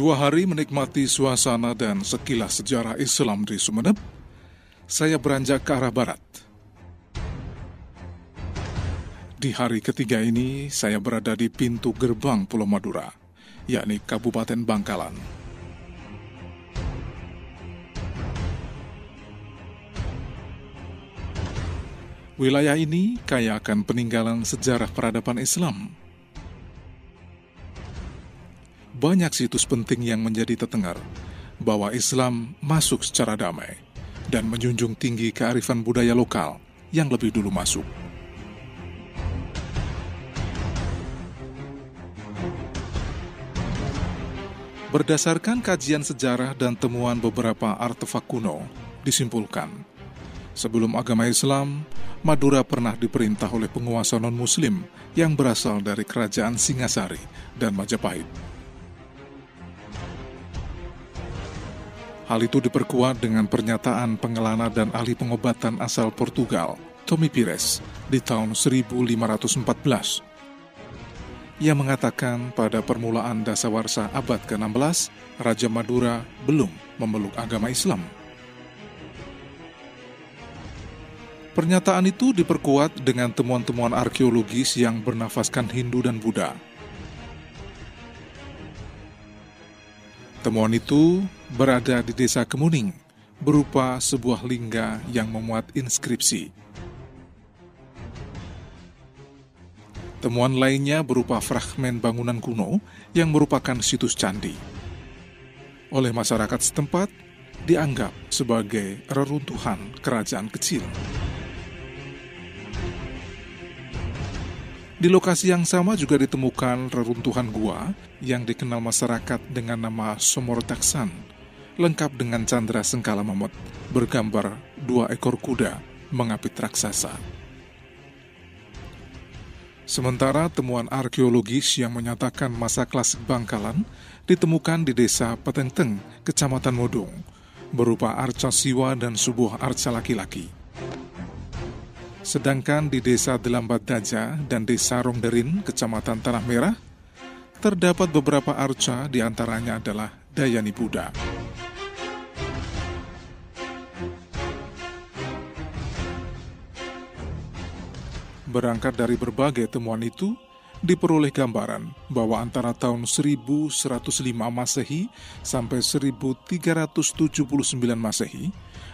Dua hari menikmati suasana dan sekilas sejarah Islam di Sumeneb, saya beranjak ke arah barat. Di hari ketiga ini, saya berada di pintu gerbang Pulau Madura, yakni Kabupaten Bangkalan. Wilayah ini kaya akan peninggalan sejarah peradaban Islam. Banyak situs penting yang menjadi tetengar bahwa Islam masuk secara damai dan menjunjung tinggi kearifan budaya lokal yang lebih dulu masuk. Berdasarkan kajian sejarah dan temuan beberapa artefak kuno, disimpulkan, sebelum agama Islam, Madura pernah diperintah oleh penguasa non-muslim yang berasal dari kerajaan Singasari dan Majapahit. Hal itu diperkuat dengan pernyataan pengelana dan ahli pengobatan asal Portugal, Tommy Pires, di tahun 1514 ia mengatakan pada permulaan dasawarsa abad ke-16, Raja Madura belum memeluk agama Islam. Pernyataan itu diperkuat dengan temuan-temuan arkeologis yang bernafaskan Hindu dan Buddha. Temuan itu berada di desa Kemuning, berupa sebuah lingga yang memuat inskripsi Temuan lainnya berupa fragmen bangunan kuno yang merupakan situs candi. Oleh masyarakat setempat, dianggap sebagai reruntuhan kerajaan kecil. Di lokasi yang sama juga ditemukan reruntuhan gua yang dikenal masyarakat dengan nama Somortaksan, lengkap dengan candra sengkala mamut, bergambar dua ekor kuda mengapit raksasa. Sementara temuan arkeologis yang menyatakan masa klasik Bangkalan ditemukan di desa Petenteng, Kecamatan Modong, berupa arca siwa dan sebuah arca laki-laki. Sedangkan di desa Delambat Daja dan desa Rongderin, Kecamatan Tanah Merah, terdapat beberapa arca di antaranya adalah Dayani Buddha. Berangkat dari berbagai temuan itu, diperoleh gambaran bahwa antara tahun 1105 Masehi sampai 1379 Masehi,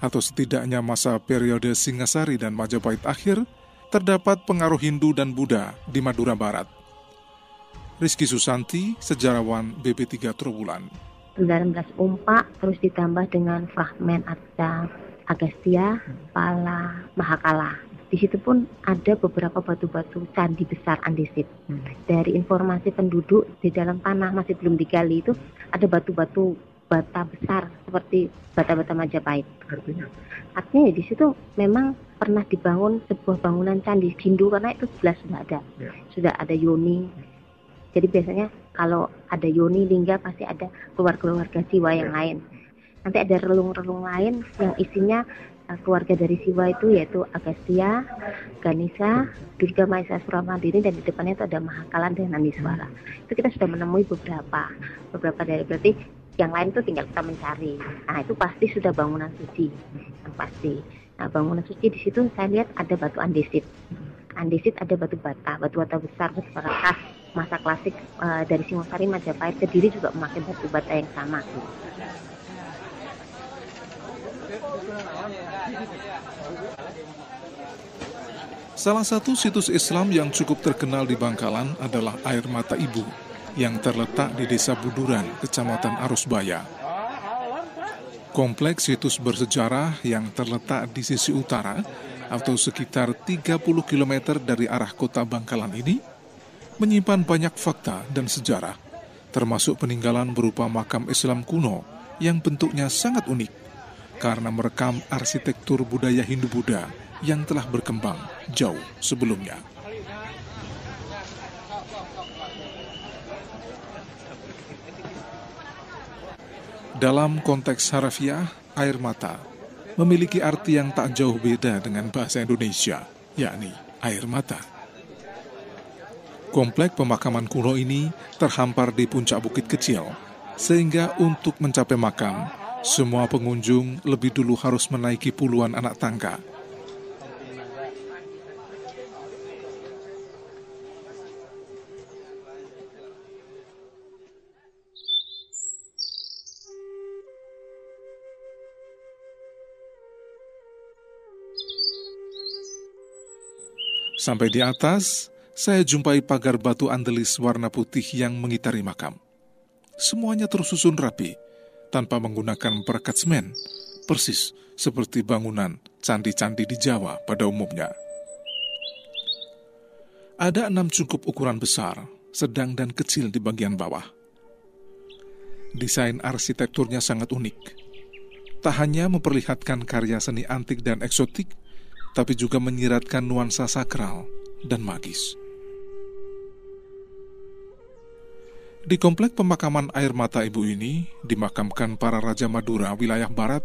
atau setidaknya masa periode Singasari dan Majapahit akhir, terdapat pengaruh Hindu dan Buddha di Madura Barat. Rizky Susanti, sejarawan BP3 Trowulan. 19 umpak terus ditambah dengan fragmen Agastya, Pala, Mahakala di situ pun ada beberapa batu-batu candi besar andesit. Hmm. Dari informasi penduduk di dalam tanah masih belum digali itu ada batu-batu bata besar seperti bata-bata Majapahit. Artinya? Artinya di situ memang pernah dibangun sebuah bangunan candi Hindu karena itu jelas sudah ada. Ya. Sudah ada yoni. Jadi biasanya kalau ada yoni lingga pasti ada keluarga-keluarga jiwa yang ya. lain. Nanti ada relung-relung lain yang isinya keluarga dari Siwa itu yaitu Agastya, Ganesha, Durga Maesa Suramandini dan di depannya itu ada Mahakalan dan Nandiswara. Itu kita sudah menemui beberapa, beberapa dari berarti yang lain itu tinggal kita mencari. Nah itu pasti sudah bangunan suci, yang pasti. Nah bangunan suci di situ saya lihat ada batu andesit. Andesit ada batu bata, batu bata besar, bata khas masa klasik uh, dari Singosari Majapahit Kediri juga memakai batu bata yang sama. Salah satu situs Islam yang cukup terkenal di Bangkalan adalah Air Mata Ibu yang terletak di Desa Buduran, Kecamatan Arusbaya. Kompleks situs bersejarah yang terletak di sisi utara atau sekitar 30 km dari arah kota Bangkalan ini menyimpan banyak fakta dan sejarah, termasuk peninggalan berupa makam Islam kuno yang bentuknya sangat unik karena merekam arsitektur budaya Hindu-Buddha yang telah berkembang jauh sebelumnya. Dalam konteks harafiah, air mata memiliki arti yang tak jauh beda dengan bahasa Indonesia, yakni air mata. Komplek pemakaman kuno ini terhampar di puncak bukit kecil, Sehingga untuk mencapai makam, semua pengunjung lebih dulu harus menaiki puluhan anak tangga Sampai di atas, saya jumpai pagar batu andelis warna putih yang mengitari makam. Semuanya tersusun rapi, tanpa menggunakan perekat semen, persis seperti bangunan candi-candi di Jawa pada umumnya. Ada enam cukup ukuran besar, sedang dan kecil di bagian bawah. Desain arsitekturnya sangat unik. Tak hanya memperlihatkan karya seni antik dan eksotik, tapi juga menyiratkan nuansa sakral dan magis. Di komplek pemakaman air mata ibu ini dimakamkan para Raja Madura wilayah barat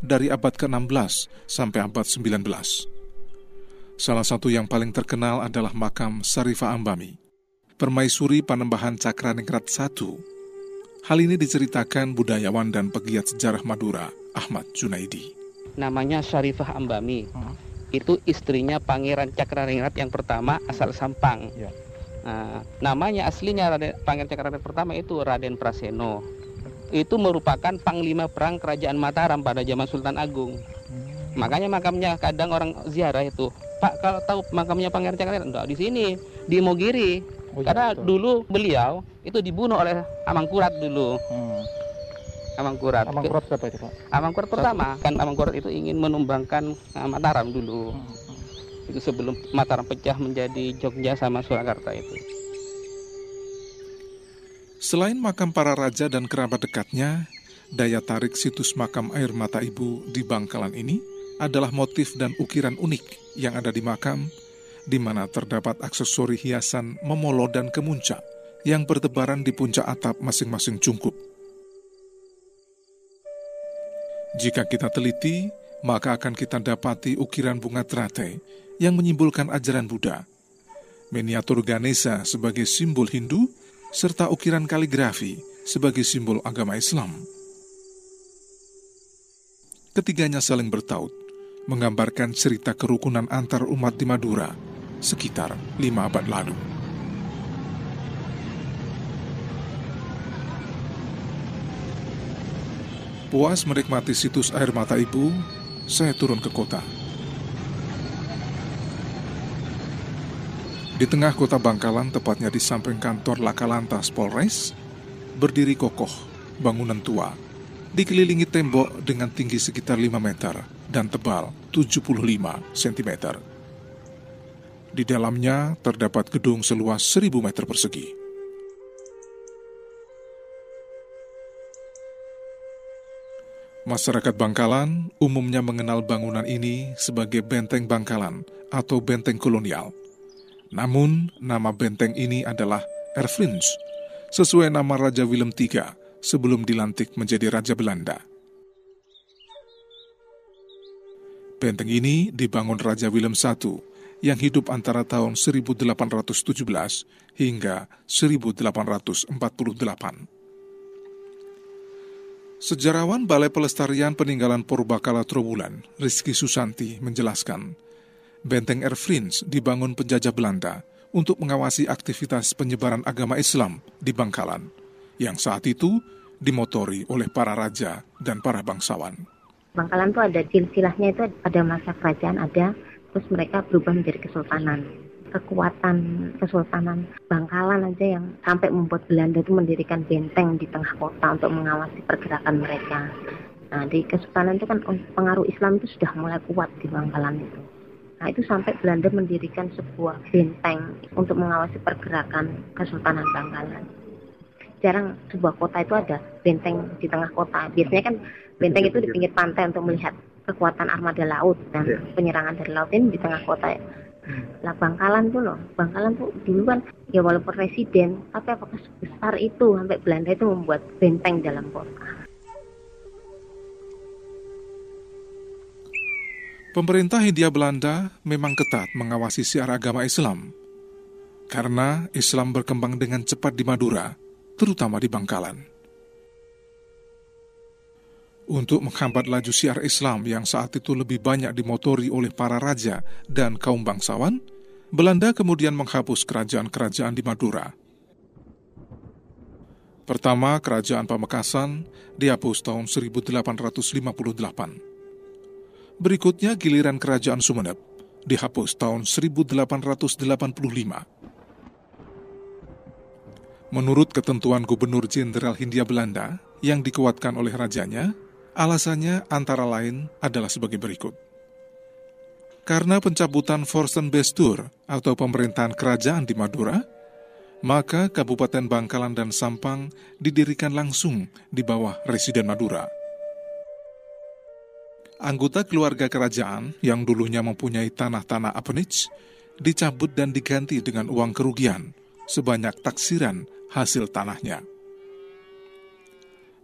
dari abad ke-16 sampai abad 19. Salah satu yang paling terkenal adalah makam Sarifah Ambami, permaisuri Panembahan Cakraningrat I. Hal ini diceritakan budayawan dan pegiat sejarah Madura, Ahmad Junaidi. Namanya Sarifah Ambami. Hmm itu istrinya Pangeran Cakraningrat yang pertama asal Sampang. Ya. Nah, namanya aslinya Raden, Pangeran Cakraningrat pertama itu Raden Praseno. Itu merupakan panglima perang kerajaan Mataram pada zaman Sultan Agung. Hmm. Makanya makamnya kadang orang ziarah itu. Pak kalau tahu makamnya Pangeran Cakraningrat enggak di sini, di Mogiri. Oh, iya, Karena betul. dulu beliau itu dibunuh oleh Amangkurat dulu. Hmm. Amangkurat. Amangkurat siapa itu Pak? Amangkurat pertama kan Amangkurat itu ingin menumbangkan uh, Mataram dulu. Hmm. Itu sebelum Mataram pecah menjadi Jogja sama Surakarta itu. Selain makam para raja dan kerabat dekatnya, daya tarik situs makam air mata ibu di Bangkalan ini adalah motif dan ukiran unik yang ada di makam, di mana terdapat aksesori hiasan memolo dan kemuncak yang bertebaran di puncak atap masing-masing cungkup. Jika kita teliti, maka akan kita dapati ukiran bunga teratai yang menyimbolkan ajaran Buddha, miniatur Ganesha sebagai simbol Hindu, serta ukiran kaligrafi sebagai simbol agama Islam. Ketiganya saling bertaut, menggambarkan cerita kerukunan antar umat di Madura sekitar lima abad lalu. Puas menikmati situs air mata ibu, saya turun ke kota. Di tengah kota Bangkalan, tepatnya di samping kantor Lakalantas Polres, berdiri kokoh, bangunan tua, dikelilingi tembok dengan tinggi sekitar 5 meter dan tebal 75 cm. Di dalamnya terdapat gedung seluas 1000 meter persegi. Masyarakat Bangkalan umumnya mengenal bangunan ini sebagai Benteng Bangkalan atau Benteng Kolonial. Namun, nama benteng ini adalah Erfrins, sesuai nama Raja Willem III sebelum dilantik menjadi Raja Belanda. Benteng ini dibangun Raja Willem I yang hidup antara tahun 1817 hingga 1848. Sejarawan Balai Pelestarian Peninggalan Purbakala Trowulan, Rizky Susanti, menjelaskan, Benteng Erfrins dibangun penjajah Belanda untuk mengawasi aktivitas penyebaran agama Islam di Bangkalan, yang saat itu dimotori oleh para raja dan para bangsawan. Bangkalan itu ada silsilahnya itu ada masa kerajaan ada, terus mereka berubah menjadi kesultanan kekuatan Kesultanan Bangkalan aja yang sampai membuat Belanda itu mendirikan benteng di tengah kota untuk mengawasi pergerakan mereka. Nah, di Kesultanan itu kan pengaruh Islam itu sudah mulai kuat di Bangkalan itu. Nah, itu sampai Belanda mendirikan sebuah benteng untuk mengawasi pergerakan Kesultanan Bangkalan. Jarang sebuah kota itu ada benteng di tengah kota. Biasanya kan benteng itu di pinggir pantai untuk melihat kekuatan armada laut dan iya. penyerangan dari laut ini di tengah kota lah Bangkalan tuh loh, Bangkalan tuh dulu kan ya walaupun residen, tapi apakah sebesar itu sampai Belanda itu membuat benteng dalam kota. Pemerintah Hindia Belanda memang ketat mengawasi siar agama Islam. Karena Islam berkembang dengan cepat di Madura, terutama di Bangkalan. Untuk menghambat laju siar Islam yang saat itu lebih banyak dimotori oleh para raja dan kaum bangsawan, Belanda kemudian menghapus kerajaan-kerajaan di Madura. Pertama, kerajaan Pamekasan dihapus tahun 1858. Berikutnya giliran kerajaan Sumeneb dihapus tahun 1885. Menurut ketentuan Gubernur Jenderal Hindia Belanda yang dikuatkan oleh rajanya, Alasannya antara lain adalah sebagai berikut. Karena pencabutan Forstenbestur atau pemerintahan kerajaan di Madura, maka Kabupaten Bangkalan dan Sampang didirikan langsung di bawah Residen Madura. Anggota keluarga kerajaan yang dulunya mempunyai tanah-tanah apenich dicabut dan diganti dengan uang kerugian sebanyak taksiran hasil tanahnya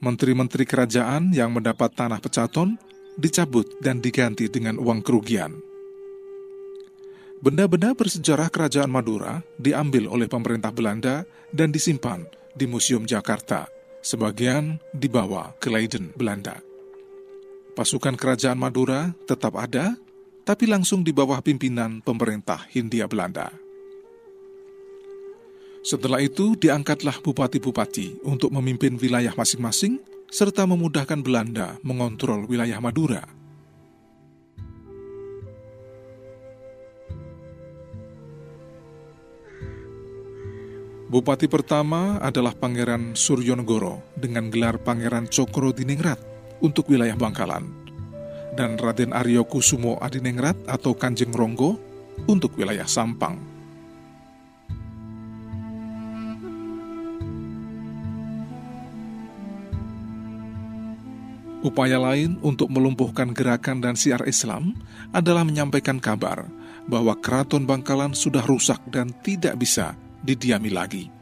menteri-menteri kerajaan yang mendapat tanah pecaton dicabut dan diganti dengan uang kerugian. Benda-benda bersejarah kerajaan Madura diambil oleh pemerintah Belanda dan disimpan di Museum Jakarta, sebagian dibawa ke Leiden, Belanda. Pasukan kerajaan Madura tetap ada, tapi langsung di bawah pimpinan pemerintah Hindia Belanda. Setelah itu diangkatlah bupati-bupati untuk memimpin wilayah masing-masing serta memudahkan Belanda mengontrol wilayah Madura. Bupati pertama adalah Pangeran Suryonegoro dengan gelar Pangeran Cokro Diningrat untuk wilayah Bangkalan dan Raden Aryo Kusumo Adiningrat atau Kanjeng Ronggo untuk wilayah Sampang. Upaya lain untuk melumpuhkan gerakan dan siar Islam adalah menyampaikan kabar bahwa keraton Bangkalan sudah rusak dan tidak bisa didiami lagi.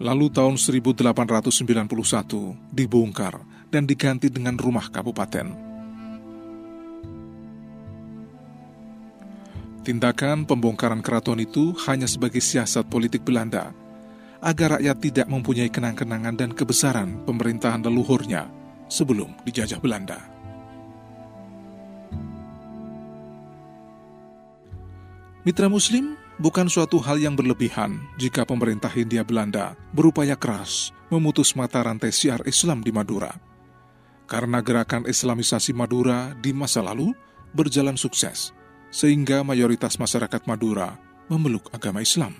Lalu tahun 1891 dibongkar dan diganti dengan rumah kabupaten. Tindakan pembongkaran keraton itu hanya sebagai siasat politik Belanda agar rakyat tidak mempunyai kenang-kenangan dan kebesaran pemerintahan leluhurnya sebelum dijajah Belanda. Mitra Muslim bukan suatu hal yang berlebihan jika pemerintah Hindia Belanda berupaya keras memutus mata rantai siar Islam di Madura. Karena gerakan Islamisasi Madura di masa lalu berjalan sukses, sehingga mayoritas masyarakat Madura memeluk agama Islam.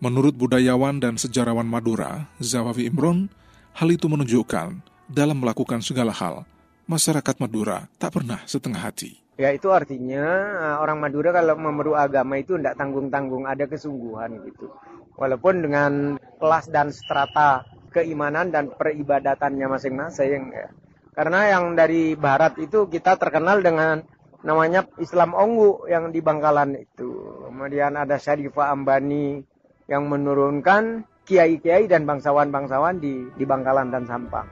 Menurut budayawan dan sejarawan Madura, Zawawi Imron, Hal itu menunjukkan dalam melakukan segala hal, masyarakat Madura tak pernah setengah hati. Ya itu artinya eh, orang Madura kalau memeluk agama itu tidak tanggung-tanggung, ada kesungguhan gitu. Walaupun dengan kelas dan strata keimanan dan peribadatannya masing-masing. Ya. Karena yang dari barat itu kita terkenal dengan namanya Islam Onggu yang di Bangkalan itu. Kemudian ada Syarifah Ambani yang menurunkan kiai-kiai dan bangsawan-bangsawan di, di Bangkalan dan Sampang.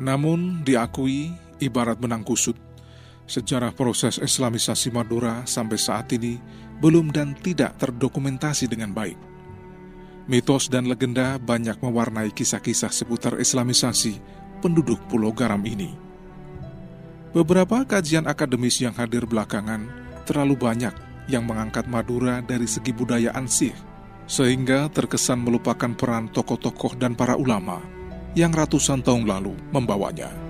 Namun diakui ibarat benang kusut, sejarah proses Islamisasi Madura sampai saat ini belum dan tidak terdokumentasi dengan baik. Mitos dan legenda banyak mewarnai kisah-kisah seputar Islamisasi penduduk Pulau Garam ini. Beberapa kajian akademis yang hadir belakangan terlalu banyak yang mengangkat Madura dari segi budaya ansih sehingga terkesan melupakan peran tokoh-tokoh dan para ulama yang ratusan tahun lalu membawanya.